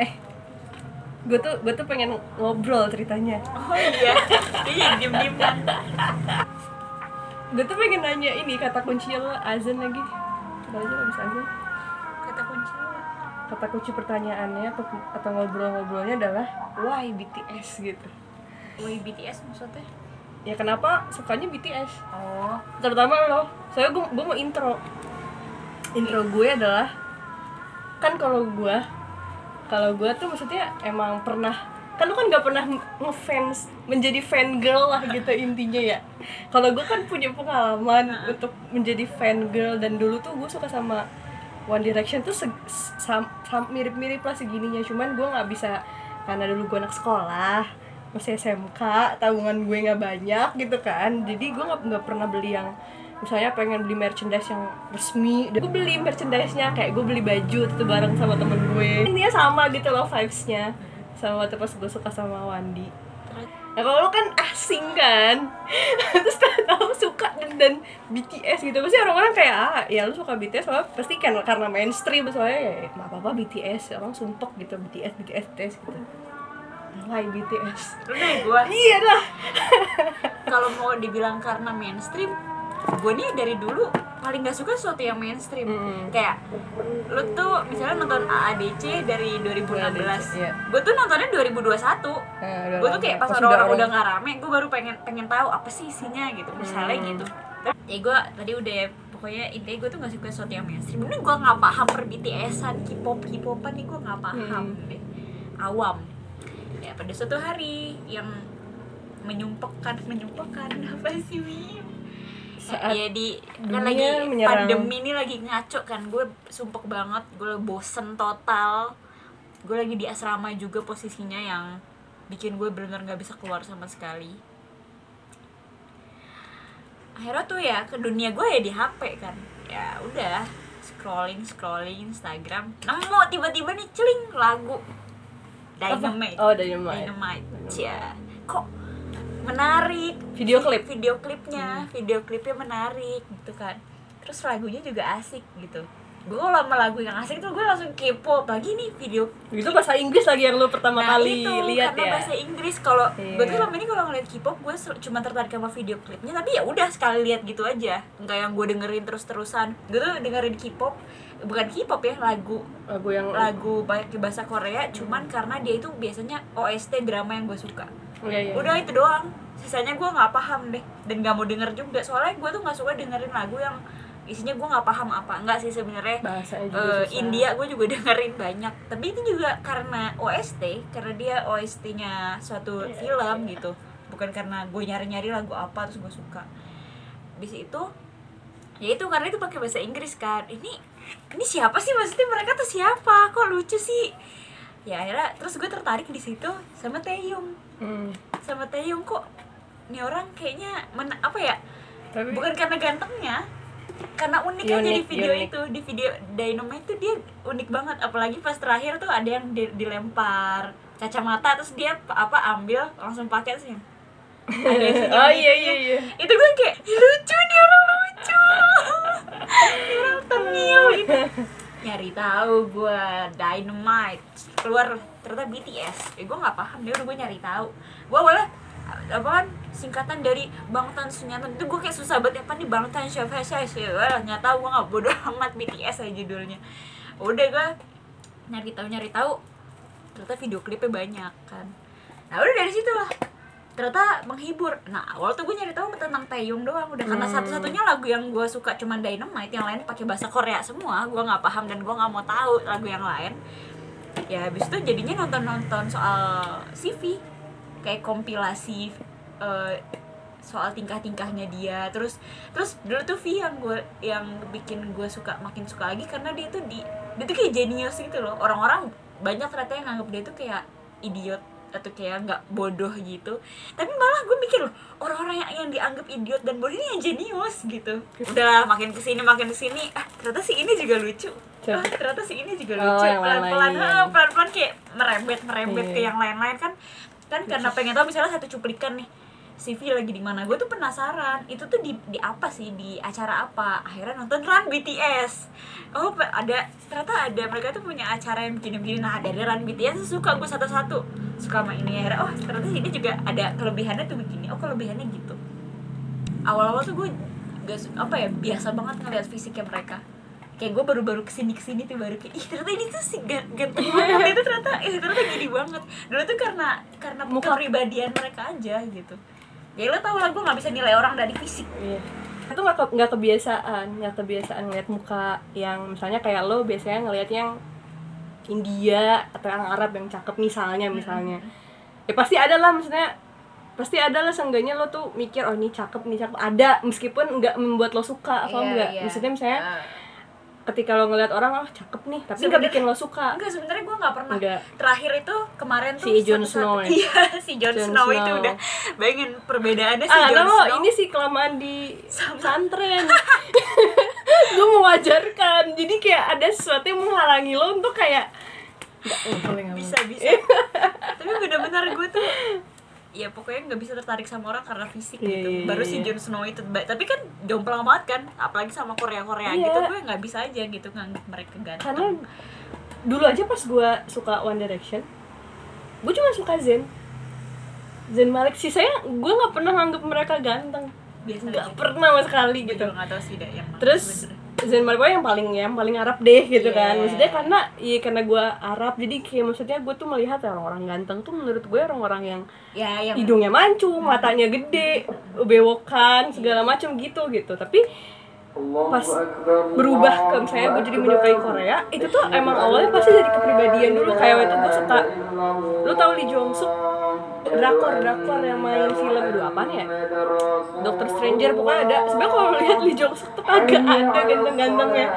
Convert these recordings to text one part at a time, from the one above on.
eh gue tuh gue tuh pengen ngobrol ceritanya. Oh iya. Iya diem diem kan. Gue tuh pengen nanya ini kata kunci lo azan lagi. Coba aja habis azan. Kata kunci kata kunci pertanyaannya atau, atau ngobrol-ngobrolnya adalah why BTS gitu. Woi BTS maksudnya? Ya kenapa sukanya BTS oh. Terutama lo. Soalnya gue gue mau intro. Intro gue adalah kan kalau gue kalau gue tuh maksudnya emang pernah kan lu kan nggak pernah ngefans menjadi fan girl lah gitu intinya ya. Kalau gue kan punya pengalaman untuk menjadi fan girl dan dulu tuh gue suka sama One Direction tuh mirip-mirip lah segininya. Cuman gue nggak bisa karena dulu gue anak sekolah masih SMK tabungan gue nggak banyak gitu kan. Jadi gue nggak pernah beli yang misalnya pengen beli merchandise yang resmi dan gue beli merchandise-nya kayak gue beli baju itu bareng sama temen gue. Intinya sama gitu loh vibes-nya. Sama waktu pas gue suka sama Wandi. Nah kalau lo kan asing kan Terus tahu suka dan, dan BTS gitu Pasti orang-orang kayak ah ya lu suka BTS soalnya pasti kan karena mainstream Soalnya ya nggak apa-apa BTS Orang sumpok gitu BTS, BTS, BTS gitu. Why BTS? lu gue Iya dah. Kalau mau dibilang karena mainstream gue nih dari dulu paling gak suka sesuatu yang mainstream Mm. kayak lu tuh misalnya nonton AADC dari 2016 iya. gue tuh nontonnya 2021 Nah, gue tuh kayak pas orang-orang udah nggak rame gue baru pengen pengen tahu apa sih isinya gitu misalnya Hmm. gitu ya gue tadi udah ya, pokoknya intinya gue tuh gak suka sesuatu yang mainstream ini gue nggak paham per BTS-an K-pop K-popan nih gue nggak paham Hmm. deh awam ya pada suatu hari yang menyumpekkan menyumpekkan apa sih Wim? Saat ya di kan lagi menyerang. pandemi ini lagi ngaco kan. Gue sumpek banget gue bosen total. Gue lagi di asrama juga posisinya yang bikin gue bener-bener nggak bisa keluar sama sekali. Akhirnya tuh ya ke dunia gue ya di HP kan. Ya udah scrolling scrolling Instagram. Nemu tiba-tiba nih celing lagu. Dynamite. Oh Dynamite. Dynamite. Ya kok menarik. Video klip? video klipnya. Video klipnya menarik gitu kan. Terus lagunya juga asik gitu. Gue sama lagu yang asik tuh gue langsung kepo lagi nih video Itu bahasa Inggris lagi yang lu pertama nah kali itu lihat karena ya? bahasa Inggris. Kalau Iya. gue tuh selama ini kalau ngeliat K-pop gue cuma tertarik sama video klipnya tapi ya udah sekali lihat gitu aja. Nggak yang gue dengerin terus terusan gue tuh dengerin K-pop bukan K-pop ya lagu Lagu yang lagu pakai bahasa Korea cuman karena dia itu biasanya OST drama yang gue suka Iya, iya. udah itu doang. Sisanya gue nggak paham deh. Dan nggak mau denger juga. Soalnya gue tuh nggak suka dengerin lagu yang isinya gue nggak paham apa. Enggak sih sebenarnya susah. India gue juga dengerin banyak. Tapi itu juga karena OST karena dia OST-nya suatu Iya, film gitu. Bukan karena gue nyari-nyari lagu apa terus gue suka. Di situ ya itu karena itu pakai bahasa Inggris kan. Ini ini siapa sih? Maksudnya mereka tuh siapa? Kok lucu sih ya akhirnya terus gue tertarik di situ sama Taeyong Hmm. sama Taeyong kok ini orang kayaknya men apa ya Tapi bukan karena gantengnya karena unik aja di Unik, video unik. itu di video Dynamite itu dia unik banget apalagi pas terakhir tuh ada yang di- dilempar kacamata terus dia pa- apa ambil langsung pakai sih Oh gitu iya ya. iya iya itu gue kayak "Ih, lucu nih orang lucu orang tengil gitu nyari tahu gue Dynamite. Keluar ternyata BTS eh gue nggak paham dia udah gue nyari tahu. Gue awalnya apa kan singkatan dari Bangtan Sunyatan itu gue kayak susah banget apa nih Bangtan siapa sih nggak tahu gue nggak bodoh amat BTS aja judulnya. Udah gue nyari tahu nyari tahu ternyata video klipnya banyak kan. Nah udah dari situ lah ternyata menghibur. Nah awal tuh gue nyari tahu tentang Taeyong doang. Udah karena Hmm. satu-satunya lagu yang gue suka cuman Dynamite yang lain pakai bahasa Korea semua gue nggak paham dan gue nggak mau tahu lagu yang lain. Ya habis itu jadinya nonton-nonton soal CV kayak kompilasi eh, soal tingkah-tingkahnya dia. Terus terus dulu tuh V yang gue yang bikin gue suka makin suka lagi karena dia tuh di dia tuh kayak genius gitu loh. Orang-orang banyak ternyata yang nganggap dia tuh kayak idiot atau kayak nggak bodoh gitu. Tapi malah gue mikir loh orang-orang yang, yang dianggap idiot dan bodoh ini yang jenius gitu. Udah makin ke sini makin ke sini. Ah ternyata si ini juga lucu. Ah, ternyata si ini juga Oh, lucu. pelan-pelan ah, pelan-pelan kayak merembet merembet Iya. ke yang lain-lain kan. Kan karena pengen tahu misalnya satu cuplikan nih CV lagi di mana. Gue tuh penasaran itu tuh di di apa sih? Di acara apa? Akhirnya nonton Run BTS oh ada ternyata ada. Mereka tuh punya acara yang begini-begini. Nah dari Run BTS suka gue satu-satu. Suka sama ini. Akhirnya oh ternyata ini juga ada kelebihannya tuh begini. Oh kelebihannya gitu. Awal-awal tuh gue gak apa ya biasa banget ngeliat fisiknya mereka. Kayak gue baru-baru ke sini ke sini tuh baru kayak ih ternyata ini tuh sih gan- ganteng banget. Itu ternyata eh ternyata gini banget. Dulu tuh karena karena Muka- kepribadian mereka aja gitu ya lo tau lah gue nggak bisa nilai orang dari fisik Iya. Itu nggak ke- nggak kebiasaan, nggak kebiasaan ngeliat muka yang misalnya kayak lo biasanya ngeliat yang India atau yang Arab yang cakep misalnya misalnya. Ya pasti ada lah maksudnya pasti ada lah seenggaknya lo tuh mikir oh ini cakep nih cakep ada meskipun nggak membuat lo suka apa Iya, enggak iya. maksudnya misalnya Ah. Ketika lo ngeliat orang oh cakep nih tapi nggak bikin lo suka. Enggak sebenarnya gue nggak pernah. Enggak. terakhir itu kemarin tuh Si Jon Snow ya? iya si Jon, Jon Snow, itu Snow. udah. Bayangin perbedaannya si ah Jon lo Snow. ini sih kelamaan di pesantren. Gue mewajarkan jadi kayak ada sesuatu yang menghalangi lo untuk kayak bisa bisa. Tapi benar-benar gue tuh ya pokoknya nggak bisa tertarik sama orang karena fisik Iya, gitu iya, baru iya. si Jon Snow itu tapi kan jomplang banget kan apalagi sama Korea Korea Iya. gitu gue nggak bisa aja gitu nganggap mereka ganteng karena dulu aja pas gue suka One Direction gue cuma suka Zen Zen Malik sih saya gue nggak pernah nganggap mereka ganteng biasa nggak pernah sama sekali gitu nggak tahu sih dah yang terus. Zen Malik gue yang paling yang paling Arab deh gitu kan. Iya. maksudnya karena iya karena gue Arab jadi kayak maksudnya gue tuh melihat ya orang-orang ganteng tuh menurut gue orang-orang yang ya yang hidungnya mancung, matanya gede, bewokan, segala macam gitu gitu. Tapi pas berubah ke misalnya gue jadi menyukai Korea, itu tuh emang awalnya pasti dari kepribadian dulu. Kayak waktu itu gue suka lu tau Lee Jong Suk drakor drakor yang main film aduh apa nih ya? Doctor Stranger pokoknya ada. Sebenarnya kalau lihat Lee Jong Suk tuh kagak ada ganteng-gantengnya.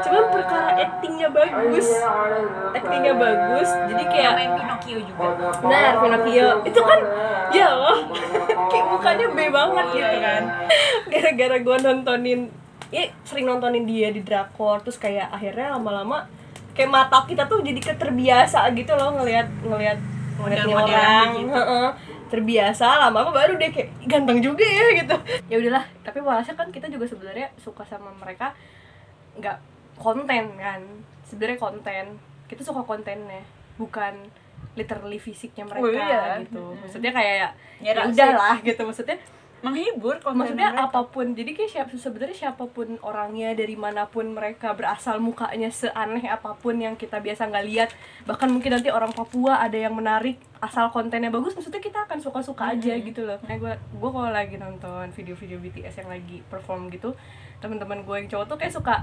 Cuman perkara actingnya bagus. Actingnya bagus jadi kayak main Pinocchio juga. Nah, Pinocchio. Itu kan ya Allah kayak mukanya B banget gitu kan. Gara-gara gue nontonin ya sering nontonin dia di drakor terus kayak akhirnya lama-lama kayak mata kita tuh jadi keterbiasa gitu loh ngelihat ngelihat Model-modelan orang heeh. terbiasa lama-lama baru deh kayak "Ih, ganteng juga ya gitu. Ya udahlah tapi walhasil kan kita juga sebenarnya suka sama mereka nggak konten kan. Sebenarnya konten kita suka kontennya bukan literally fisiknya mereka Oh, iya. gitu. Maksudnya kayak ya, Ya, udah lah gitu. Maksudnya menghibur konten maksudnya mereka. apa pun. Jadi kayak siapa sebenarnya siapa pun orangnya dari mana pun mereka berasal mukanya seaneh apa pun yang kita biasa nggak lihat. Bahkan mungkin nanti orang Papua ada yang menarik asal kontennya bagus maksudnya kita akan suka-suka aja gitu loh. Nah gue gue kalau lagi nonton video-video BTS yang lagi perform gitu teman-teman gue yang cowok tuh kayak suka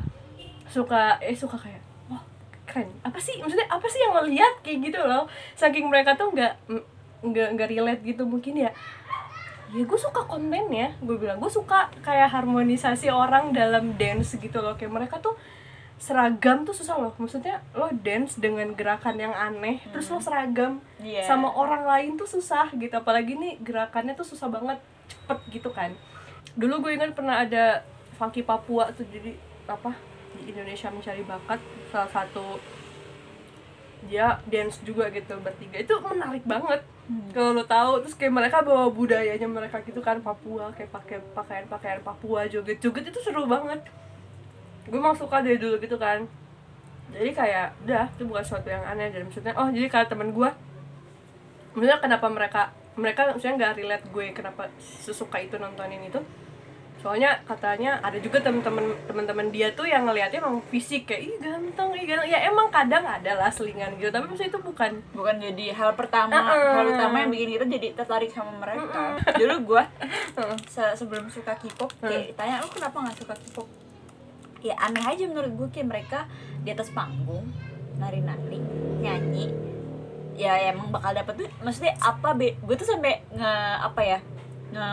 suka eh suka kayak wah keren. Apa sih? Maksudnya apa sih yang ngeliat? Kayak gitu loh. Saking mereka tuh nggak nggak nggak relate gitu mungkin ya ya gue suka kontennya gue bilang. Gue suka kayak harmonisasi orang dalam dance gitu loh. Kayak mereka tuh seragam tuh susah loh. Maksudnya lo dance dengan gerakan yang aneh terus lo seragam Iya. sama orang lain tuh susah gitu. Apalagi nih gerakannya tuh susah banget cepet gitu kan. Dulu gue ingat pernah ada Funky Papua tuh jadi apa di Indonesia mencari bakat salah satu dia dance juga gitu bertiga. Itu menarik banget. Kalau lo tahu terus kayak mereka bawa budayanya mereka gitu kan Papua kayak pakai pakaian pakaian Papua joget joget itu seru banget. Gue emang suka dari dulu gitu kan. Jadi kayak udah itu bukan sesuatu yang aneh dan maksudnya oh jadi kalau temen gue maksudnya kenapa mereka mereka maksudnya nggak relate gue kenapa sesuka itu nontonin itu soalnya katanya ada juga temen-temen teman-teman dia tuh yang ngelihatnya emang fisik kayak ih ganteng ih ganteng. Ya emang kadang ada lah selingan gitu tapi maksudnya itu bukan bukan jadi hal pertama Uh-uh. hal utama yang bikin kita jadi tertarik sama mereka. Dulu gue se- sebelum suka K-pop kayak ditanya lu kenapa nggak suka K-pop? Ya aneh aja menurut gue kayak mereka di atas panggung nari-nari nyanyi ya emang bakal dapet tuh maksudnya apa be gue tuh sampai nge apa ya nge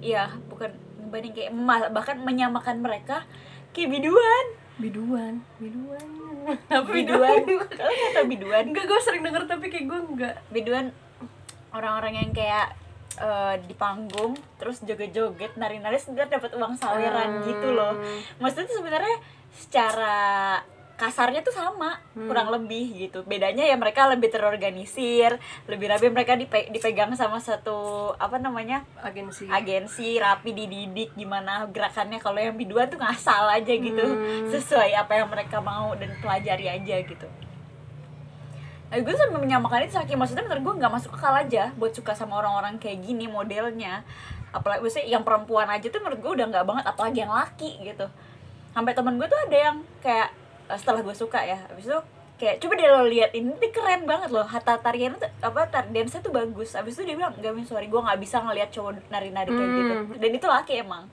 iya bukan ngebanding kayak ma- bahkan menyamakan mereka kayak biduan. Biduan biduan. Apa biduan? Kalian nggak tau biduan? Enggak gue sering denger tapi kayak gue enggak biduan orang-orang yang kayak eh, di panggung terus joget-joget nari-nari sebenarnya dapat uang saweran Hmm. gitu loh. Maksudnya tuh sebenarnya secara kasarnya tuh sama Hmm. kurang lebih gitu. Bedanya ya mereka lebih terorganisir lebih rapi mereka dipe- dipegang sama satu apa namanya agensi. agensi rapi dididik gimana gerakannya. Kalau yang biduan tuh ngasal aja gitu Hmm. sesuai apa yang mereka mau dan pelajari aja gitu. Nah, gue sampai menyamakan itu saking maksudnya menurut gue nggak masuk akal aja buat suka sama orang-orang kayak gini modelnya. Apalagi maksudnya yang perempuan aja tuh menurut gue udah nggak banget apalagi yang laki gitu. Sampai temen gue tuh ada yang kayak setelah gue suka ya. Habis itu kayak coba deh lo lihat ini tuh keren banget loh. Hatta tariannya tuh apa tar dance tuh bagus. Habis itu dia bilang gak min sorry gue nggak bisa ngelihat cowok nari-nari kayak Hmm. gitu dan itu laki emang.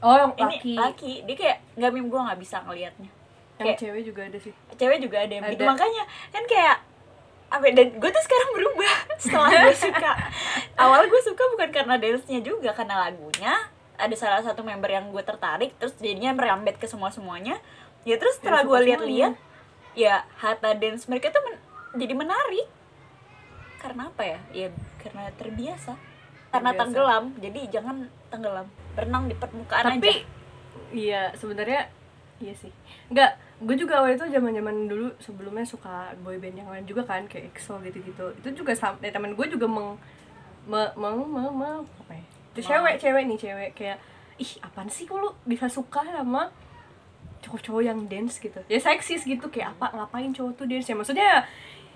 Oh yang ini laki. laki. Dia kayak nggak mim gue nggak bisa ngelihatnya yang kayak- cewek juga ada sih. Cewek juga ada yang gitu Ada. makanya kan kayak apa ya, dan gue tuh sekarang berubah setelah gue suka. Awal gue suka bukan karena dance-nya juga karena lagunya. Ada salah satu member yang gue tertarik terus jadinya merambet ke semua semuanya ya terus setelah gue lihat-lihat ya hatha dance mereka tuh men- jadi menarik. Karena apa ya? Ya karena terbiasa. Karena Terbiasa. tenggelam. Jadi jangan tenggelam. Berenang di permukaan tapi aja. iya sebenarnya iya sih. Nggak gue juga waktu itu zaman zaman dulu sebelumnya suka boyband yang lain juga kan kayak EXO gitu gitu itu juga sampai teman gue juga meng me, meng me, me- apa ya? Itu cewek cewek nih cewek. Kayak ih apaan sih kok lu bisa suka sama cowok-cowok yang dance gitu. Ya seksis gitu kayak apa ngapain cowok tuh dance ya maksudnya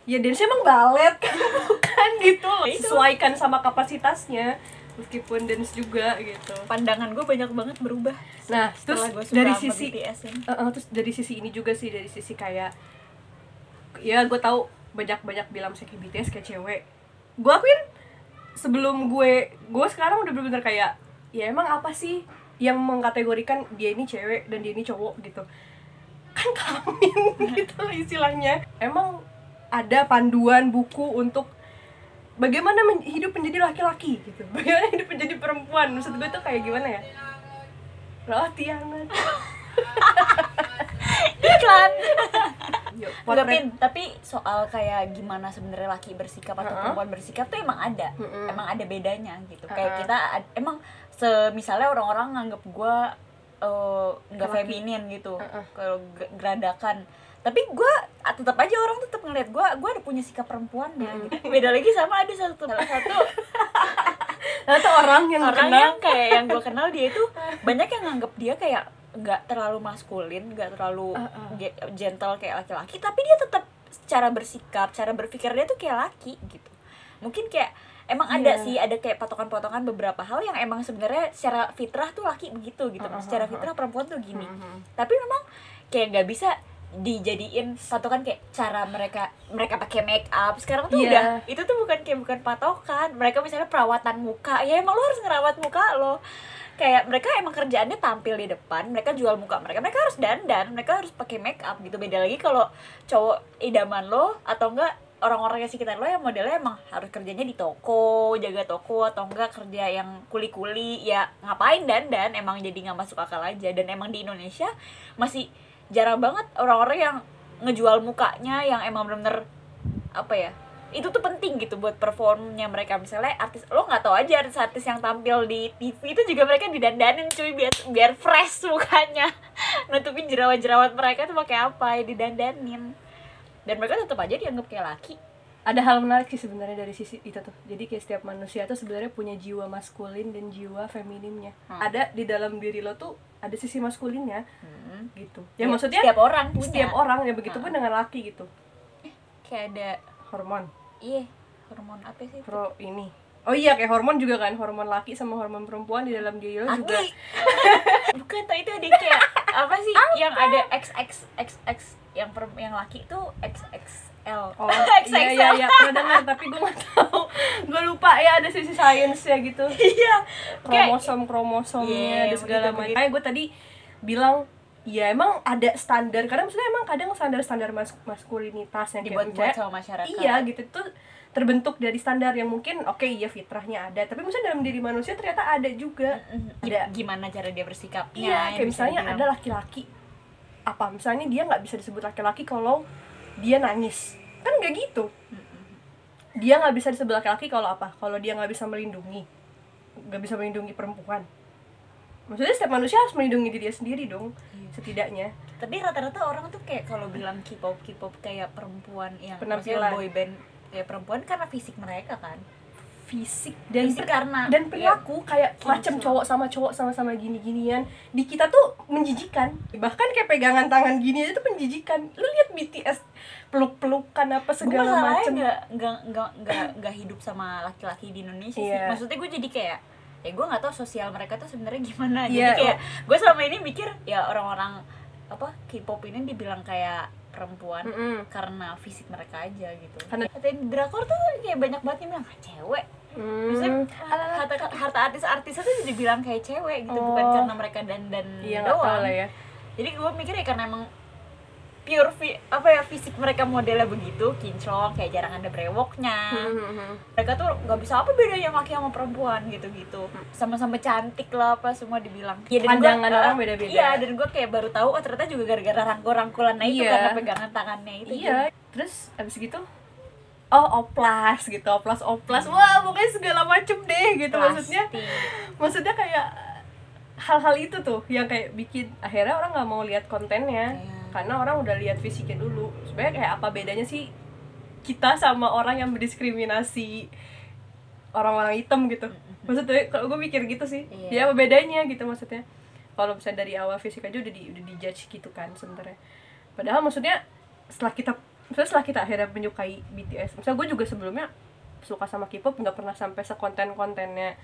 ya dance emang balet kan bukan gitu Itu. sesuaikan sama kapasitasnya meskipun dance juga gitu. Pandangan gue banyak banget berubah nah terus dari sisi. Uh, uh, terus dari sisi ini juga sih dari sisi kayak ya gue tahu banyak banyak bilang saya kayak BTS kayak cewek. Gue akuin sebelum gue gue sekarang udah bener-bener kayak ya emang apa sih yang mengkategorikan dia ini cewek dan dia ini cowok gitu. Kan kelamin gitu loh istilahnya. Emang ada panduan buku untuk bagaimana men- hidup menjadi laki-laki gitu. Bagaimana hidup menjadi perempuan? Maksud gue tuh kayak gimana ya? Roti hangat iklan Pin, tapi soal kayak gimana sebenarnya laki bersikap atau Ha-ha. perempuan bersikap tuh emang ada Mm-mm. emang ada bedanya gitu kayak Ha-ha. kita emang semisalnya orang-orang nganggep gua eh, nggak Laki. feminin gitu Ha-ha. kalau ge- geradakan tapi ah, tetap aja orang tetap ngeliat gua gua ada punya sikap perempuannya Mm. gitu beda lagi sama ada satu salah satu Ternyata orang yang orang kenal yang kayak yang gue kenal dia itu banyak yang nganggep dia kayak nggak terlalu maskulin nggak terlalu Uh, uh. ge- gentle kayak laki-laki tapi dia tetap cara bersikap cara berpikir dia tuh kayak laki gitu mungkin kayak emang ada Iya. sih ada kayak potongan-potongan beberapa hal yang emang sebenarnya secara fitrah tuh laki begitu gitu Uh, uh, secara uh, uh. fitrah perempuan tuh gini Mhm. tapi memang kayak nggak bisa dijadiin patokan kayak cara mereka mereka pakai make up sekarang tuh Iya. udah itu tuh bukan kayak bukan patokan mereka misalnya perawatan muka ya emang lo harus ngerawat muka lo kayak mereka emang kerjaannya tampil di depan mereka jual muka mereka mereka harus dandan mereka harus pakai make up gitu. Beda lagi kalau cowok idaman lo atau enggak orang-orang yang sekitar lo yang modelnya emang harus kerjanya di toko jaga toko atau enggak kerja yang kuli-kuli ya ngapain dandan emang jadi nggak masuk akal aja. Dan emang di Indonesia masih jarang banget orang-orang yang ngejual mukanya yang emang bener-bener apa ya itu tuh penting gitu buat performnya mereka. Misalnya artis lo nggak tahu aja artis-artis yang tampil di TV itu juga mereka didandanin cuy biar biar fresh mukanya. Nutupin jerawat-jerawat mereka tuh pakai apa ya didandanin. Dan mereka tetap aja dianggap kayak laki. Ada hal menarik sih sebenarnya dari sisi itu tuh. Jadi kayak setiap manusia tuh sebenarnya punya jiwa maskulin dan jiwa femininnya. Hmm. ada di dalam diri lo tuh ada sisi maskulinnya. Hmm. gitu. Ya, maksudnya setiap orang punya. setiap orang ya begitu pun Hmm. dengan laki gitu. Kayak ada hormon iya hormon apa sih itu? pro ini. Oh iya kayak hormon juga kan hormon laki sama hormon perempuan di dalam diri lo juga. Bukan tau itu ada kayak apa sih yang ada XX XX yang per, yang laki itu XXL Oh iya iya iya. Pernah dengar tapi gue nggak tahu. Gue lupa ya ada sisi sainsnya gitu. Iya. Kromosom kromosomnya Iya, ada segala macam. kayak gue tadi bilang ya emang ada standar karena maksudnya emang kadang standar standar mas maskulinitas yang kayak dibuat-buat misalnya- sama masyarakat. iya gitu tuh terbentuk dari standar yang mungkin oke iya fitrahnya ada tapi misalnya dalam diri manusia ternyata ada juga. Ada. gimana cara dia bersikapnya iya kayak misalnya dibilang. ada laki-laki. Apa misalnya dia nggak bisa disebut laki-laki kalau dia nangis. Kan nggak gitu. Dia nggak bisa disebut laki-laki kalau apa? Kalau dia nggak bisa melindungi. Nggak bisa melindungi perempuan maksudnya setiap manusia harus melindungi diri sendiri dong Iya. setidaknya tapi rata-rata orang tuh kayak kalau bilang K-pop K-pop kayak perempuan yang Penampilan. boy band kayak perempuan karena fisik mereka kan fisik dan fisik per- karena dan ya, perilaku kayak kinclong. macam cowok sama cowok sama-sama gini-ginian di kita tuh menjijikan bahkan kayak pegangan tangan gini aja tuh menjijikan lu lihat BTS peluk-pelukan apa segala macam nggak nggak nggak nggak nggak hidup sama laki-laki di Indonesia sih Iya. maksudnya gue jadi kayak ya gue nggak tahu sosial mereka tuh sebenarnya gimana. Iya, jadi kayak gue selama ini mikir ya orang-orang apa K-pop ini dibilang kayak perempuan Mm-mm. karena fisik mereka aja gitu. Karena- drakor tuh kayak banyak banget yang bilang "Ah, cewek. Maksudnya Hmm. harta, harta artis-artis itu jadi bilang kayak cewek gitu bukan Oh. karena mereka dandan iya doang. lah ya. Jadi gue mikir ya karena emang pure fi, apa ya fisik mereka modelnya begitu kinclong kayak jarang ada brewoknya Hmm. mereka tuh nggak bisa apa bedanya laki sama perempuan gitu-gitu sama-sama cantik lah apa semua dibilang ya, gua- Pandangan eh, orang beda-beda. iya dan gue kayak baru tahu oh ternyata juga gara-gara rangkul-rangkulan itu Iya. karena pegangan tangannya itu iya terus abis gitu oh oplas gitu oplas oplas wah pokoknya segala macem deh gitu maksudnya Plastik. maksudnya kayak hal-hal itu tuh yang kayak bikin akhirnya orang nggak mau lihat kontennya Iya. Karena orang udah lihat fisiknya dulu. Sebenarnya kayak apa bedanya sih kita sama orang yang mendiskriminasi orang-orang hitam gitu? Maksudnya kalau gue mikir gitu sih. Iya. ya apa bedanya gitu maksudnya? Kalau misalnya dari awal fisik aja udah di udah dijudge gitu kan sebenarnya. Padahal maksudnya setelah kita misalnya setelah kita akhirnya menyukai BTS misalnya gue juga sebelumnya suka sama K-pop nggak pernah sampai sekonten kontennya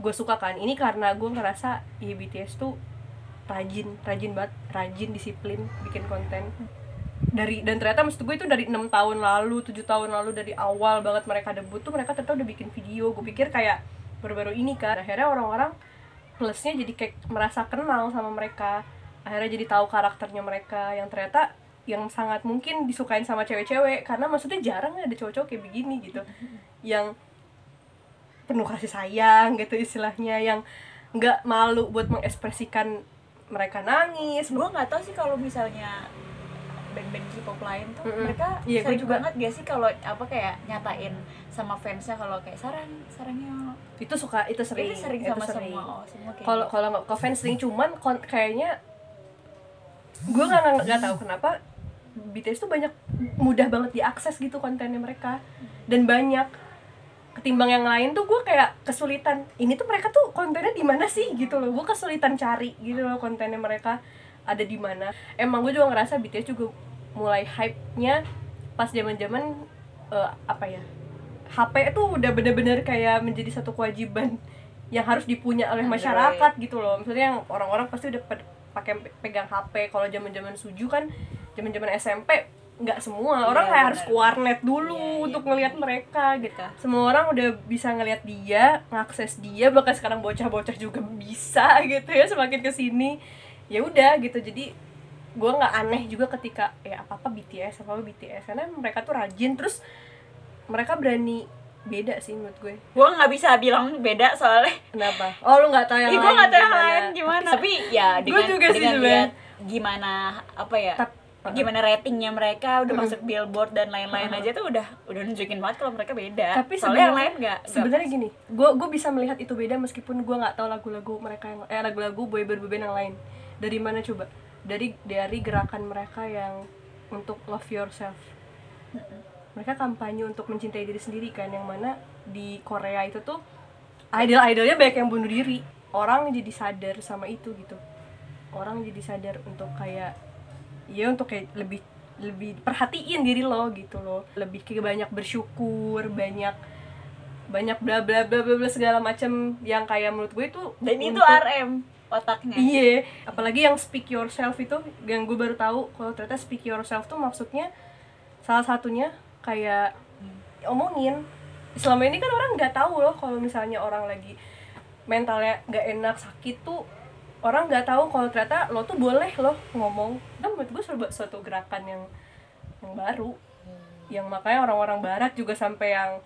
gue suka kan. Ini karena gue ngerasa ya BTS tuh rajin rajin banget rajin disiplin bikin konten. Dari dan ternyata maksud gue itu dari enam tahun lalu tujuh tahun lalu dari awal banget mereka debut tuh mereka ternyata udah bikin video. Gue pikir kayak baru-baru ini kan. Akhirnya orang-orang plusnya jadi kayak merasa kenal sama mereka. Akhirnya jadi tahu karakternya mereka yang ternyata yang sangat mungkin disukain sama cewek-cewek. Karena maksudnya jarang ada cowok-cowok kayak begini gitu. Yang penuh kasih sayang gitu istilahnya. Yang nggak malu buat mengekspresikan mereka nangis gue nggak tahu sih kalau misalnya band-band K-pop lain tuh Mm-mm. mereka gua sering juga. banget gak sih kalau apa kayak nyatain sama fansnya kalau kayak sarang sarangnya itu suka itu sering itu sering itu sama sering. semua oh, semua kayak kalau gitu. kalau nggak ke fans sering cuman kon- kayaknya gue nggak- nggak tahu kenapa BTS tuh banyak mudah banget diakses gitu kontennya mereka dan banyak ketimbang yang lain tuh gue kayak kesulitan. Ini tuh mereka tuh kontennya di mana sih gitu loh. Gue kesulitan cari gitu loh kontennya mereka ada di mana. Emang gue juga ngerasa BTS juga mulai hype nya pas zaman zaman apa ya HP itu udah bener-bener kayak menjadi satu kewajiban yang harus dipunya oleh masyarakat gitu loh. Maksudnya yang orang-orang pasti udah pakai pegang HP kalau zaman-zaman suju kan zaman-zaman SMP nggak semua. Iya, orang kayak harus ke warnet dulu Iya, iya, untuk ngelihat mereka gitu. Semua orang udah bisa ngelihat dia ngakses dia bahkan sekarang bocah-bocah juga bisa gitu ya semakin ke sini ya udah gitu. Jadi gue nggak aneh juga ketika ya apa apa BTS apa apa BTS karena mereka tuh rajin terus mereka berani beda sih menurut gue. Gue nggak bisa bilang beda soalnya. Kenapa? Oh lu nggak tahu yang lain gue nggak tahu yang gimana. lain gimana. Tapi ya dengan juga sih dengan lihat gimana apa ya? Tap- gimana ratingnya mereka udah masuk billboard dan lain-lain aja tuh udah udah nunjukin banget kalau mereka beda. Tapi soalnya yang lain nggak sebenarnya gini gue gue bisa melihat itu beda meskipun gue nggak tahu lagu-lagu mereka yang eh lagu-lagu boy band band yang lain. Dari mana coba? Dari dari gerakan mereka yang untuk love yourself. Mereka kampanye untuk mencintai diri sendiri kan yang mana di Korea itu tuh idol-idolnya banyak yang bunuh diri. Orang jadi sadar sama itu gitu. Orang jadi sadar untuk kayak ya untuk kayak lebih lebih perhatiin diri lo gitu loh. Lebih kayak banyak bersyukur banyak banyak bla bla bla bla bla segala macam yang kayak menurut gue itu dan itu RM otaknya. Iya, apalagi yang speak yourself itu yang gue baru tahu kalau ternyata speak yourself tuh maksudnya salah satunya kayak omongin. Selama ini kan orang nggak tahu loh kalau misalnya orang lagi mentalnya nggak enak sakit tuh orang nggak tahu kalau ternyata lo tuh boleh loh ngomong. Dan menurut gue suatu, suatu gerakan yang yang baru. Yang makanya orang-orang barat juga sampai yang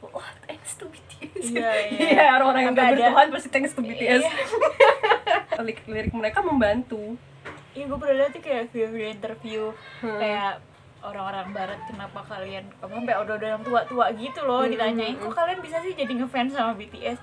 wah thanks to BTS Iya, iya. Iya, orang-orang yang gak bertuhan pasti thanks to BTS Iya. lirik, lirik mereka membantu. Iya gue pernah lihat tuh kayak video-video interview Hmm. kayak orang-orang barat kenapa kalian apa sampai udah udah yang tua-tua gitu loh? Hmm, ditanyain hmm, kok kalian bisa sih jadi ngefans sama BTS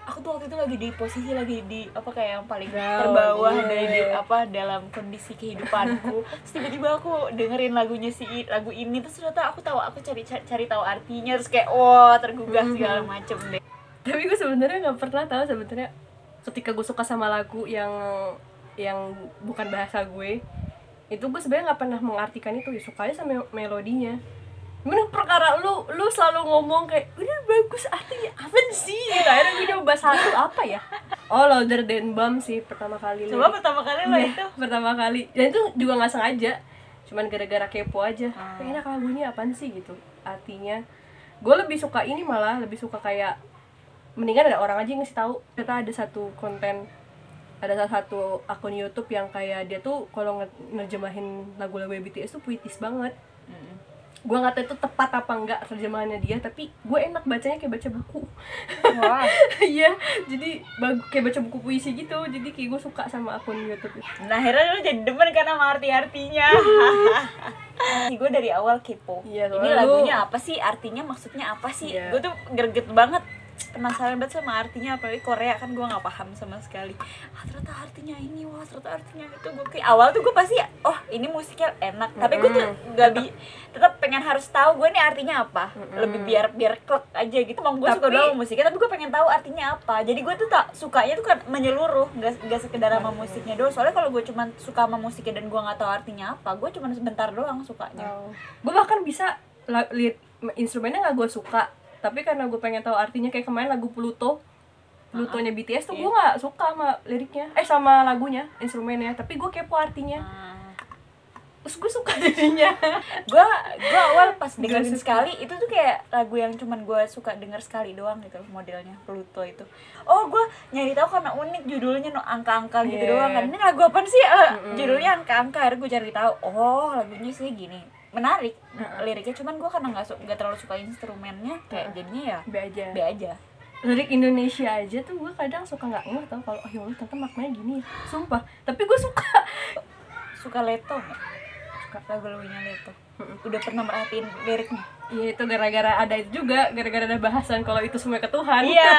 aku tuh waktu itu lagi di posisi lagi di apa kayak yang paling Down, terbawah iya. dari di- apa dalam kondisi kehidupanku terus tiba-tiba aku dengerin lagunya si lagu ini terus ternyata aku tahu aku cari cari, cari tahu artinya terus kayak wah tergugah Mhm. segala macem deh tapi gue sebenarnya nggak pernah tahu sebenarnya ketika gue suka sama lagu yang yang bukan bahasa gue itu gue sebenarnya nggak pernah mengartikan itu ya suka aja sama melodinya Cuman perkara lu lu selalu ngomong kayak udah bagus artinya apa sih? Gitu akhirnya gue coba satu apa ya? Oh louder than bomb sih pertama kali coba pertama kali lo Iya, itu. pertama kali. Dan itu juga nggak sengaja cuman gara-gara kepo aja. Ah. enak lagunya apaan sih? Gitu. Artinya gue lebih suka ini malah lebih suka kayak mendingan ada orang aja yang ngasih tahu. Ternyata ada satu konten ada salah satu akun YouTube yang kayak dia tuh kalau nge- nerjemahin lagu-lagu BTS tuh puitis banget gue nggak tahu itu tepat apa enggak terjemahannya dia tapi gue enak bacanya kayak baca buku. Wah. Iya jadi bagu- kayak baca buku puisi gitu jadi kayak gue suka sama akun YouTube itu. Nah akhirnya lo jadi demen karena sama arti-artinya. Gue dari awal kepo. Iya, ini lu- lagunya apa sih? Artinya maksudnya apa sih? Iya. gue tuh greget banget penasaran banget sama artinya apalagi Korea kan gue nggak paham sama sekali. Ah ternyata artinya ini wah ternyata artinya itu. Gue kayak awal tuh gue pasti oh ini musiknya enak. Tapi gue tuh gak bi tetap pengen harus tahu gue ini artinya apa. Lebih biar biar klek aja gitu. Emang gue suka doang musiknya tapi gue pengen tahu artinya apa. Jadi gue tuh tak sukanya tuh kan menyeluruh nggak nggak sekedar sama musiknya doang. Soalnya kalau gue cuma suka sama musiknya dan gue nggak tahu artinya apa gue cuma sebentar doang sukanya. Gue bahkan bisa lihat instrumennya nggak gue suka tapi karena gue pengen tahu artinya kayak kemarin lagu Pluto Plutonya BTS tuh Iya. gue nggak suka sama liriknya eh sama lagunya instrumennya tapi gue kepo artinya Ah. terus gue suka jadinya gue gue awal pas Gak dengerin suka. sekali itu tuh kayak lagu yang cuman gue suka denger sekali doang gitu modelnya Pluto itu oh gue nyari tahu karena unik judulnya no angka-angka gitu Yeah. doang kan ini lagu apa sih Mm-mm. judulnya angka-angka akhirnya gue cari tahu oh lagunya sih gini menarik liriknya cuman gue karena nggak nggak terlalu suka instrumennya kayak Mm-mm. jadinya ya be aja be aja lirik Indonesia aja tuh gue kadang suka nggak ngeh tau kalau oh ya Allah ternyata maknanya gini ya. sumpah tapi gue suka suka Leto nggak suka lagu-lagunya Leto udah pernah merhatiin liriknya Iya itu gara-gara ada itu juga gara-gara ada bahasan kalau itu semua ke Tuhan Iya.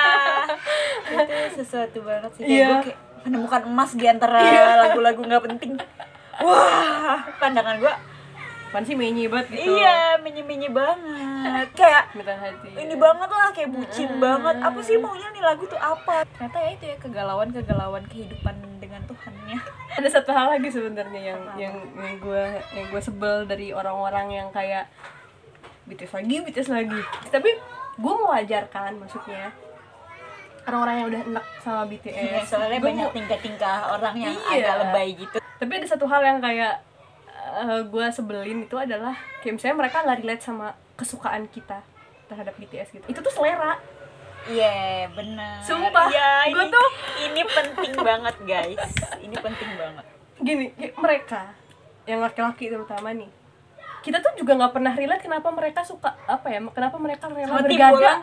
itu sesuatu banget sih. Kayak Iya. gue kayak menemukan emas di antara Iya. lagu-lagu nggak penting. Wah, pandangan gue Apaan sih menyi banget gitu iya menye-menye banget. Kayak Minta hati ini banget lah kayak bucin banget. Apa sih maunya nih lagu tuh apa? Ternyata ya itu ya kegalauan-kegalauan kehidupan dengan Tuhannya. ada satu hal lagi sebenarnya yang yang yang gue yang gue sebel dari orang-orang yang kayak BTS lagi BTS lagi tapi gue mewajarkan maksudnya orang-orang yang udah enak sama BTS Iya, soalnya Gua banyak mau- tingkah-tingkah orang yang Iya. agak lebay gitu. tapi ada satu hal yang kayak gue sebelin itu adalah kayak misalnya mereka nggak relate sama kesukaan kita terhadap BTS gitu. Itu tuh selera. Iya, benar. Sumpah, gua ini- tuh- ini penting banget, guys. Ini penting banget. gini mereka yang laki-laki terutama nih kita tuh juga nggak pernah relate kenapa mereka suka apa ya kenapa mereka rela Sama tim bergadang. bola.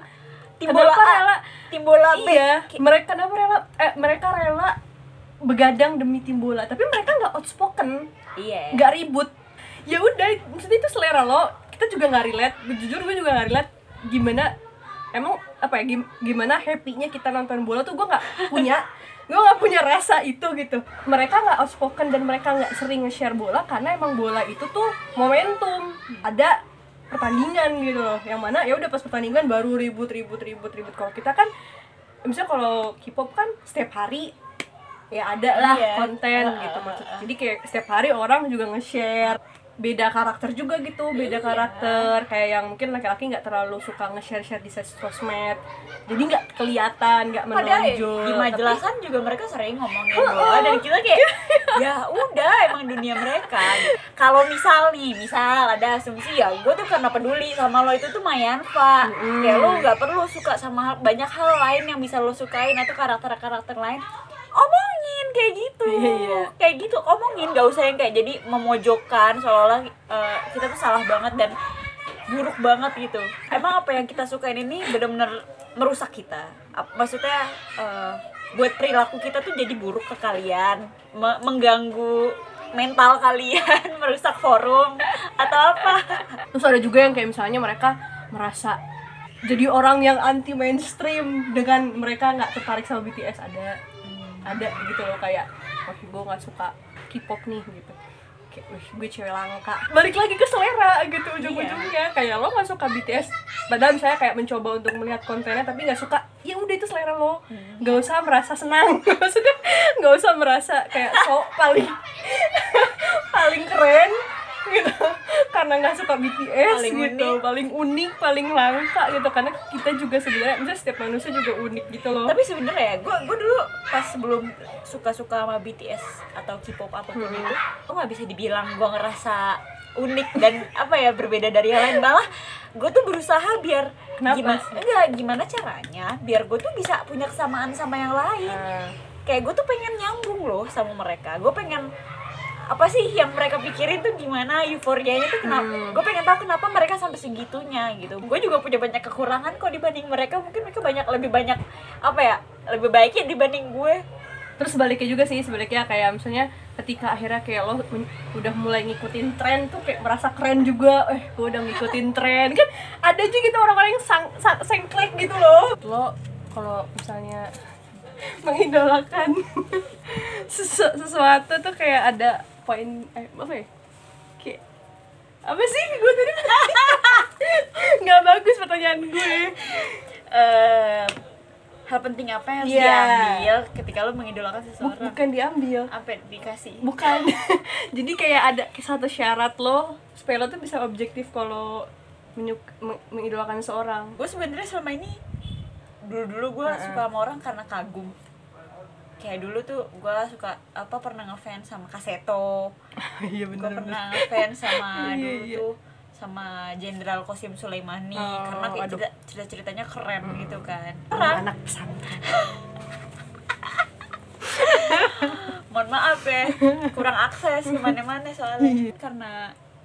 Tim bola kenapa A, rela? Tim bola B. Iya mereka kenapa rela? Eh, mereka rela begadang demi tim bola tapi mereka nggak outspoken. Iya. Nggak ribut. Ya udah maksudnya itu selera lo. Kita juga nggak relate. Jujur gue juga nggak relate. Gimana emang apa ya gim- gimana happynya kita nonton bola tuh gue nggak punya gue nggak punya rasa itu gitu. Mereka nggak outspoken dan mereka nggak sering nge-share bola karena emang bola itu tuh momentum. Ada pertandingan gitu loh. Yang mana ya udah pas pertandingan baru ribut ribut ribut ribut. Kalau kita kan misalnya kalau K-pop kan setiap hari ya ada lah Iya. konten Uh, gitu uh, maksud. uh. jadi kayak setiap hari orang juga nge-share. Beda karakter juga gitu beda Iya. karakter. Kayak yang mungkin laki-laki nggak terlalu suka nge-share-share di sos- sosmed. Jadi nggak kelihatan nggak ya, menonjol. di Tapi- majelasan juga mereka sering ngomongin bola dan kita kayak ya udah emang dunia mereka. Kalau misal nih misal ada asumsi ya gue tuh karena peduli sama lo itu tuh mayanfa Mm-mm. kayak lo nggak perlu suka sama banyak hal lain yang bisa lo sukain atau karakter-karakter lain omongin kayak gitu. Iya, iya. kayak gitu omongin gak usah yang kayak jadi memojokkan seolah-olah eh, kita tuh salah banget dan buruk banget gitu. Emang apa yang kita sukain ini benar-benar merusak kita? Maksudnya eh, buat perilaku kita tuh jadi buruk ke kalian me- mengganggu mental kalian merusak forum atau apa? Terus ada juga yang kayak misalnya mereka merasa jadi orang yang anti mainstream dengan mereka nggak tertarik sama BTS ada ada gitu loh kayak wah gue nggak suka K-pop nih gitu. Kayak wih gue cewek langka. Balik lagi ke selera gitu ujung-ujungnya. Kayak lo nggak suka BTS padahal misalnya kayak mencoba untuk melihat kontennya tapi nggak suka ya udah itu selera lo. Nggak usah merasa senang. Maksudnya nggak usah merasa kayak sok paling paling keren gitu karena nggak suka BTS Paling gitu unik. paling unik paling langka gitu karena kita juga sebenarnya misalnya setiap manusia juga unik gitu loh tapi sebenarnya gue gue dulu pas sebelum suka suka sama BTS atau K-pop apa pun Hmm. itu gue nggak bisa dibilang gue ngerasa unik dan apa ya berbeda dari yang lain malah gue tuh berusaha biar Kenapa? gimana enggak gimana caranya biar gue tuh bisa punya kesamaan sama yang lain Nah, kayak gue tuh pengen nyambung loh sama mereka gue pengen apa sih yang mereka pikirin tuh gimana? Euforianya tuh kenapa? Hmm. gue pengen tahu kenapa mereka sampai segitunya gitu. Gue juga punya banyak kekurangan kok dibanding mereka. Mungkin mereka banyak lebih banyak apa ya lebih baiknya dibanding gue. Terus sebaliknya juga sih sebaliknya kayak misalnya ketika akhirnya kayak lo udah mulai ngikutin tren tuh kayak merasa keren juga. Eh gue udah ngikutin tren. Kan ada aja gitu orang-orang yang sang, sang sengklek gitu loh. Lo kalau misalnya mengidolakan sesu- sesuatu tuh kayak ada poin eh, apa ya? Kayak apa sih? Gue tadi nggak bagus pertanyaan gue. Eh hal penting apa yang harus Iya. diambil ketika lo mengidolakan seseorang? bukan diambil. Apa dikasih? Bukan. Jadi kayak ada satu syarat lo supaya lo tuh bisa objektif kalau menyuk- meng- mengidolakan seorang gue sebenarnya selama ini dulu dulu gue Heeh. suka sama orang karena kagum kayak dulu tuh gue suka apa pernah ngefans sama Kaseto iya gue pernah ngefans sama Iya, dulu iya. tuh sama Jenderal Kosim Sulaimani Oh, karena kayak cerita, cerita ceritanya keren gitu kan. Anak pesantren. Mohon maaf ya kurang akses ke mana-mana Iya. soalnya. Karena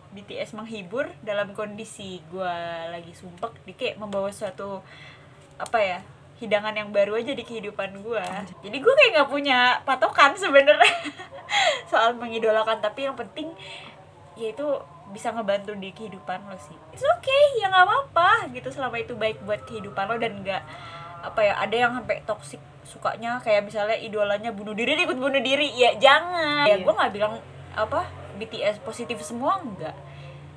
BTS menghibur dalam kondisi gue lagi sumpek dia kayak membawa suatu apa ya hidangan yang baru aja di kehidupan gue jadi gue kayak nggak punya patokan sebenarnya. Soal mengidolakan tapi yang penting yaitu bisa ngebantu di kehidupan lo sih. It's okay ya nggak apa-apa gitu. Selama itu baik buat kehidupan lo dan nggak apa ya ada yang sampai toksik sukanya kayak misalnya idolanya bunuh diri ikut bunuh diri. Ya jangan. Ya Iya. gue nggak bilang apa BTS positif semua enggak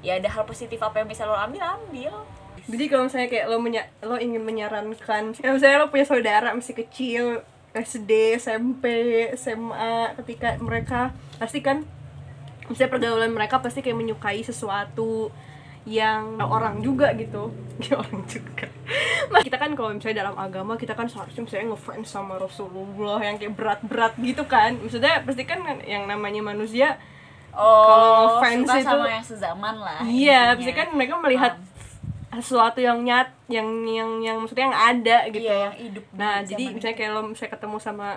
ya ada hal positif apa yang bisa lo ambil ambil jadi kalau misalnya kayak lo menya- lo ingin menyarankan ya misalnya lo punya saudara masih kecil SD SMP SMA ketika mereka pasti kan misalnya pergaulan mereka pasti kayak menyukai sesuatu yang orang juga gitu. Ya orang juga. Mas, kita kan kalau misalnya dalam agama kita kan seharusnya misalnya ngefans sama Rasulullah yang kayak berat-berat gitu kan. Maksudnya pasti kan yang namanya manusia oh fans suka itu- sama yang sezaman lah iya pasti kan mereka melihat sesuatu yang nyat yang yang yang maksudnya yang ada gitu. Iya yang hidup nah jadi misalnya kayak lo misalnya ketemu sama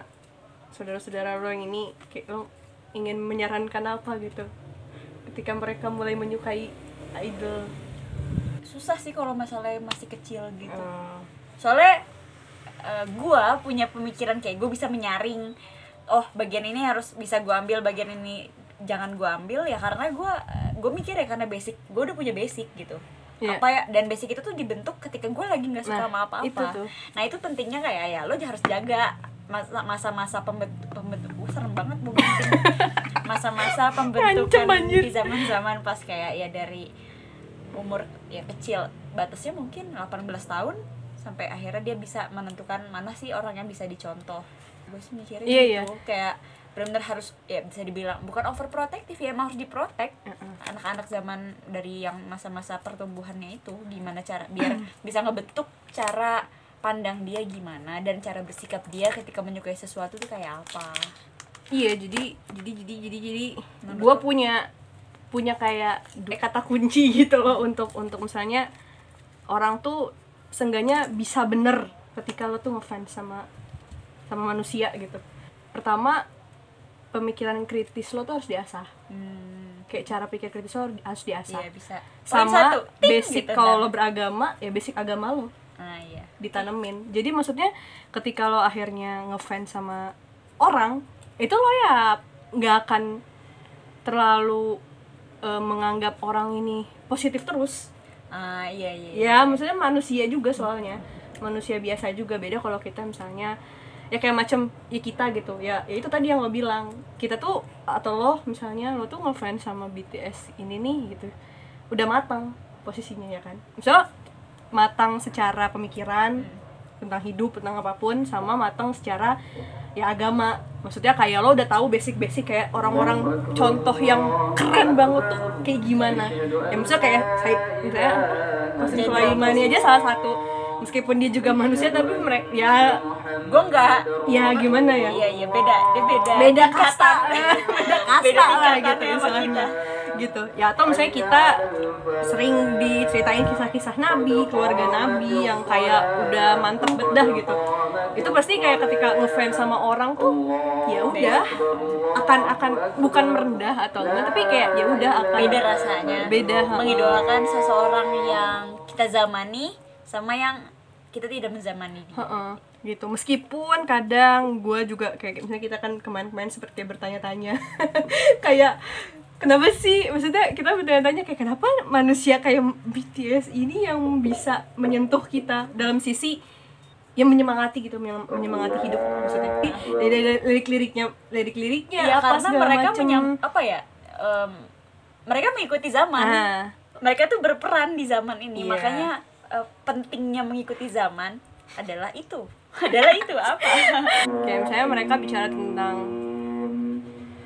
saudara-saudara lo yang ini kayak lo ingin menyarankan apa gitu? Ketika mereka mulai menyukai idol. Susah sih kalau masalahnya masih kecil gitu. Eh, soalnya eh, gua punya pemikiran kayak gue bisa menyaring oh bagian ini harus bisa gua ambil bagian ini jangan gua ambil ya karena gua gue mikir ya karena basic gue udah punya basic gitu Iya. apa ya dan basic itu tuh dibentuk ketika gue lagi nggak suka Nah, sama apa-apa. itu tuh. nah itu pentingnya kayak ya? Lo harus jaga masa- masa-masa pembentuk pembentuk Wah, serem banget penting masa-masa pembentukan di zaman-zaman pas kayak ya dari umur ya kecil. Batasnya mungkin 18 tahun sampai akhirnya dia bisa menentukan mana sih orang yang bisa dicontoh. Gue sih mikirnya Iya, gitu. Kayak benar-benar harus ya bisa dibilang bukan overprotective ya emang harus diprotek Heeh. anak-anak zaman dari yang masa-masa pertumbuhannya itu gimana cara biar bisa ngebentuk cara pandang dia gimana dan cara bersikap dia ketika menyukai sesuatu tuh kayak apa. Iya jadi jadi jadi jadi jadi gue punya punya kayak kata kunci gitu loh untuk untuk misalnya orang tuh seenggaknya bisa bener ketika lo tuh ngefans sama sama manusia gitu. Pertama pemikiran kritis lo tuh harus diasah. Hmm, kayak cara pikir kritis lo harus diasah. Iya bisa. Sama satu, ting, basic gitu, kalau dan- lo beragama ya basic agama lo nah iya. ditanemin. Jadi maksudnya ketika lo akhirnya ngefans sama orang itu lo ya nggak akan terlalu eh, menganggap orang ini positif terus. Ah iya iya. Ya maksudnya manusia juga soalnya. Manusia biasa juga beda kalau kita misalnya ya kayak macam ya kita gitu. Ya ya itu tadi yang lo bilang. Kita tuh atau lo misalnya lo tuh ngefans sama BTS ini nih gitu. Udah matang posisinya ya kan? Misalnya matang secara pemikiran tentang hidup tentang apa pun sama matang secara ya agama. Maksudnya kayak lo udah tahu basic-basic kayak orang-orang contoh yang keren banget tuh kayak gimana. Ya misalnya kayak saya misalnya Qasim Sulaimani aja salah satu meskipun dia juga manusia tapi mereka ya gue enggak ya gimana ya? Iya iya beda dia beda beda kasta. Beda kasta Beda lah gitu istilahnya gitu. Ya atau misalnya kita sering diceritain kisah-kisah nabi keluarga nabi yang kayak udah mantep bedah gitu. Itu pasti kayak ketika ngefans sama orang tuh ya udah akan akan bukan merendah atau enggak tapi kayak ya udah akan beda rasanya. Beda mengidolakan seseorang yang kita zamani sama yang kita tidak menzamani Heeh, gitu. Meskipun kadang gue juga kayak misalnya kita kan kemarin-kemarin seperti bertanya-tanya. Kayak kenapa sih? Maksudnya kita bertanya-tanya kayak kenapa manusia kayak BTS ini yang bisa menyentuh kita dalam sisi yang menyemangati gitu menyem- menyemangati hidup? Maksudnya dari dari lirik-liriknya lirik-liriknya ya apa karena mereka macem. menyam apa ya em, mereka mengikuti zaman. Ah mereka tuh berperan di zaman ini. Iya. makanya eh, pentingnya mengikuti zaman adalah itu adalah itu apa kayak misalnya mereka bicara tentang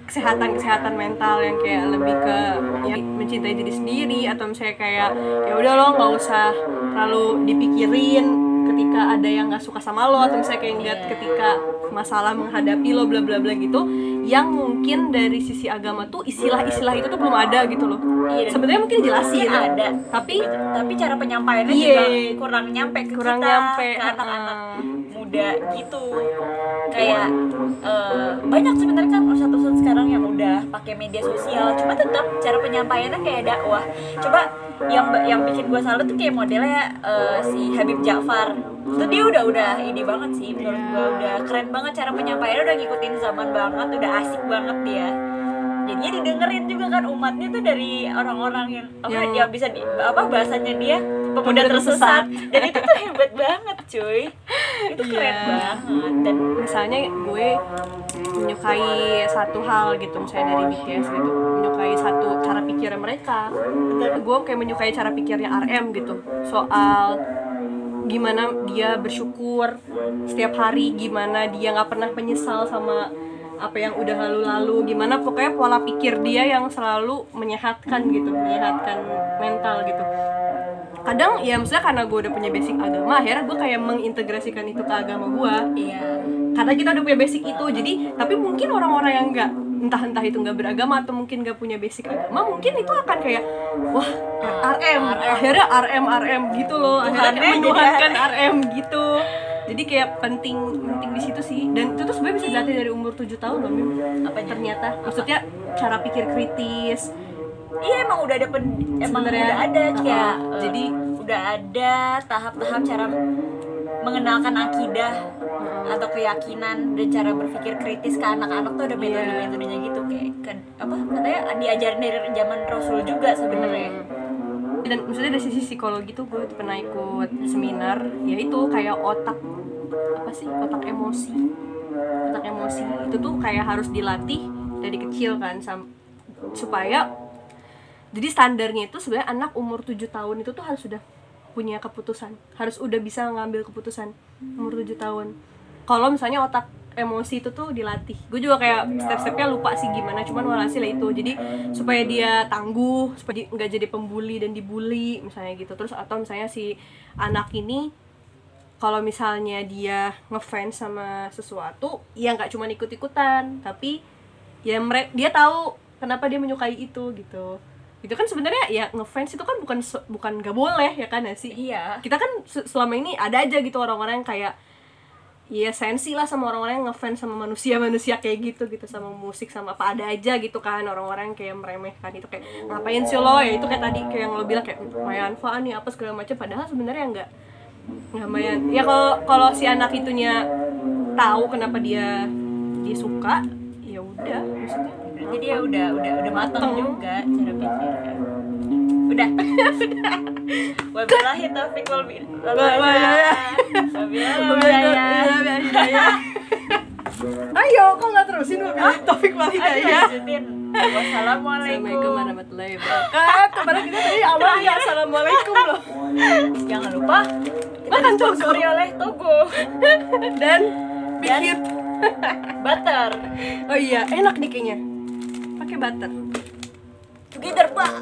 kesehatan kesehatan mental yang kayak lebih ke ya, mencintai diri sendiri atau misalnya kayak ya udah lo nggak usah terlalu dipikirin ketika ada yang nggak suka sama lo atau misalnya kayak ngeliat Iya. ketika masalah menghadapi lo bla bla bla gitu yang mungkin dari sisi agama tuh istilah-istilah itu tuh belum ada gitu loh. Iya, sebenarnya mungkin dijelasin. mungkin ada tapi tapi cara penyampaiannya Iya. juga kurang nyampe ke kurang kita nyampe ke anak-anak heeh. muda gitu. Kayak eh, banyak sebenarnya kan ustadz-ustadz sekarang yang udah pakai media sosial cuma tetap cara penyampaiannya kayak dakwah. Coba yang yang bikin gue salut tuh kayak modelnya eh, si Habib Ja'far itu dia udah udah ini banget sih menurut gue udah keren banget cara penyampaiannya udah ngikutin zaman banget udah asik banget dia. Jadinya didengerin juga kan umatnya tuh dari orang-orang yang apa Yang- yang bisa di, apa bahasanya dia pemuda tersesat. dan itu tuh hebat banget cuy. Itu keren Iya. banget. Dan misalnya gue menyukai satu hal gitu misalnya dari BTS gitu. Menyukai satu cara pikirnya mereka. Gue kayak menyukai cara pikirnya RM gitu. Soal gimana dia bersyukur setiap hari gimana dia nggak pernah menyesal sama apa yang udah lalu-lalu gimana pokoknya pola pikir dia yang selalu menyehatkan gitu menyehatkan mental gitu. Kadang ya misalnya karena gue udah punya basic agama akhirnya gue kayak mengintegrasikan itu ke agama gue iya. Karena kita udah punya basic itu jadi tapi mungkin orang-orang yang nggak entah entah itu nggak beragama atau mungkin nggak punya basic agama mungkin itu akan kayak wah RM akhirnya RM RM gitu loh akhirnya kayak menuhankan RM gitu jadi kayak penting penting di situ sih dan itu tuh sebenarnya bisa dilatih dari umur 7 tahun loh Mim. Apanya? ternyata maksudnya cara pikir kritis iya emang udah ada pen, emang udah ada uh-uh. kayak Jadi- udah ada tahap-tahap cara mengenalkan akidah atau keyakinan dan cara berpikir kritis ke anak-anak tuh ada metode-metodenya gitu kayak kan apa katanya diajarin dari zaman Rasul juga sebenarnya. Dan maksudnya dari sisi psikologi tuh gue pernah ikut seminar yaitu kayak otak apa sih otak emosi. Otak emosi itu tuh kayak harus dilatih dari kecil kan supaya jadi standarnya itu sebenarnya anak umur 7 tahun itu tuh harus sudah punya keputusan. Harus udah bisa ngambil keputusan umur 7 tahun. Kalau misalnya otak emosi itu tuh dilatih. Gue juga kayak step-stepnya lupa sih gimana cuman walhasil itu. Jadi supaya dia tangguh supaya nggak jadi pembuli dan dibully misalnya gitu. Terus atau misalnya si anak ini kalau misalnya dia ngefans sama sesuatu ya nggak cuma ikut-ikutan tapi ya mereka dia tahu kenapa dia menyukai itu gitu itu kan sebenarnya ya ngefans itu kan bukan bukan nggak boleh ya kan ya sih iya. Kita kan se- selama ini ada aja gitu orang-orang yang kayak ya sensi lah sama orang-orang yang ngefans sama manusia-manusia kayak gitu gitu sama musik sama apa ada aja gitu kan orang-orang yang kayak meremehkan itu kayak ngapain sih lo? Ya itu kayak tadi kayak yang lo bilang kayak mayan faan nih apa segala macam padahal sebenarnya enggak nggak mayan ya kalau kalau si anak itunya tahu kenapa dia dia suka ya udah maksudnya berarti dia udah udah udah matang juga cara pikirnya. Udah. Wabillahi taufiq wal Wabillahi- hidayah. Ayo, kok nggak terusin? Wabillahi taufik wal hidayah? wassalamualaikum. Assalamualaikum warahmatullahi wabarakatuh. Padahal kita tadi awalnya assalamualaikum loh. jangan lupa Makan Togo. oleh Togo. Dan bikin. butter. Oh iya, enak nih kayaknya. Pakai butter. together pak